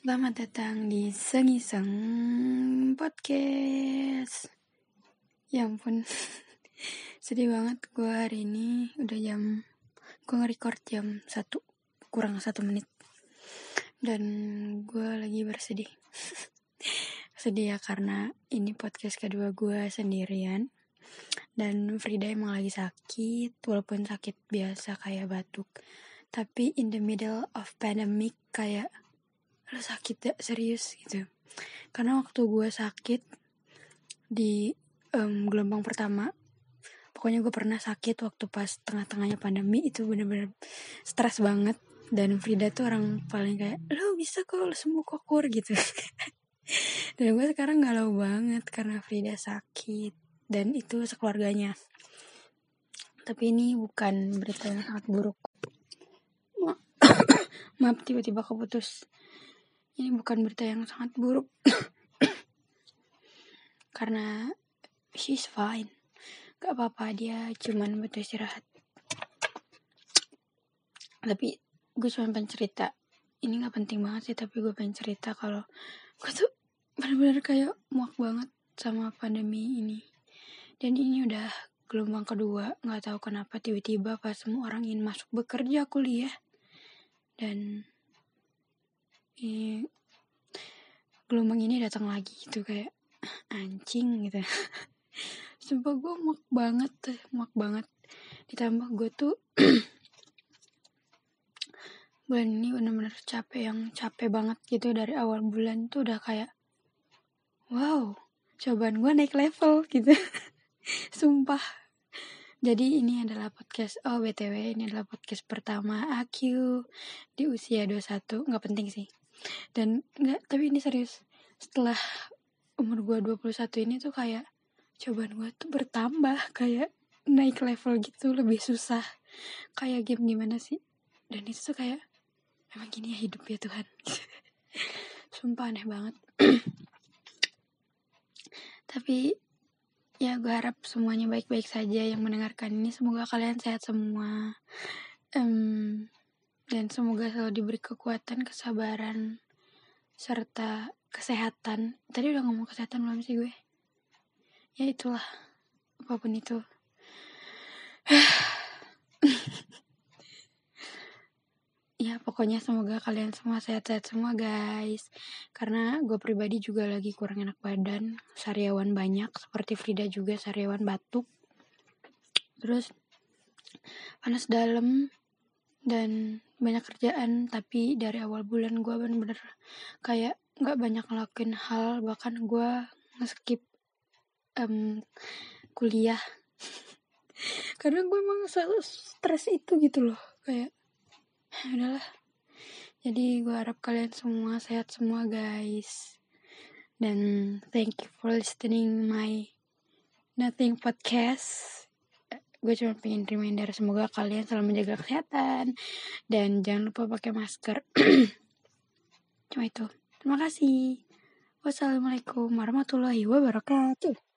Selamat datang di Sengiseng Podcast. Ya ampun, sedih banget gue hari ini udah jam gue nge-record jam satu kurang satu menit dan gue lagi bersedih. Sedih ya karena ini podcast kedua gue sendirian dan Frida emang lagi sakit walaupun sakit biasa kayak batuk tapi in the middle of pandemic kayak lo sakit ya serius gitu. Karena waktu gue sakit di um, gelombang pertama pokoknya gue pernah sakit waktu pas tengah-tengahnya pandemi itu bener-bener stres banget. Dan Frida tuh orang paling kayak lo bisa kok lo sembuh kok kur gitu. Dan gue sekarang galau banget karena Frida sakit. Dan itu sekeluarganya. Tapi ini bukan berita yang sangat buruk. Maaf tiba-tiba keputus ini bukan berita yang sangat buruk. Karena she's fine. Gak apa-apa dia cuman butuh istirahat. Tapi gue cuma pengen cerita. Ini gak penting banget sih tapi gue pengen cerita kalau gue tuh bener-bener kayak muak banget sama pandemi ini. Dan ini udah gelombang kedua nggak tahu kenapa tiba-tiba pas semua orang ingin masuk bekerja kuliah. Dan ini gelombang ini datang lagi gitu kayak anjing gitu. Sumpah gue muak banget muak banget. Ditambah gue tuh bulan ini bener-bener capek yang capek banget gitu dari awal bulan tuh udah kayak wow cobaan gue naik level gitu. Sumpah. Jadi ini adalah podcast oh btw ini adalah podcast pertama aku di usia 21 nggak penting sih dan nggak tapi ini serius. Setelah umur gue 21 ini tuh kayak cobaan gue tuh bertambah kayak naik level gitu lebih susah. Kayak game gimana sih? Dan itu tuh kayak emang gini ya hidup ya Tuhan? Sumpah aneh banget. Tapi ya gue harap semuanya baik-baik saja yang mendengarkan ini. Semoga kalian sehat semua. Um, dan semoga selalu diberi kekuatan kesabaran serta kesehatan. Tadi udah ngomong kesehatan belum sih gue? Ya itulah apa pun itu. Ya pokoknya semoga kalian semua sehat-sehat semua guys. Karena gue pribadi juga lagi kurang enak badan sariawan banyak seperti Frida juga sariawan batuk. Terus panas dalam dan banyak kerjaan tapi dari awal bulan gue bener-bener kayak nggak banyak ngelakuin hal. Bahkan gue ngeskip um, kuliah. Karena gue emang selalu stres itu gitu loh. Kayak udahlah. Jadi gue harap kalian semua sehat semua guys. Dan thank you for listening my nothing podcast gue cuma pengen reminder semoga kalian selalu menjaga kesehatan. Dan jangan lupa pakai masker. Cuma itu. Terima kasih. Wassalamualaikum warahmatullahi wabarakatuh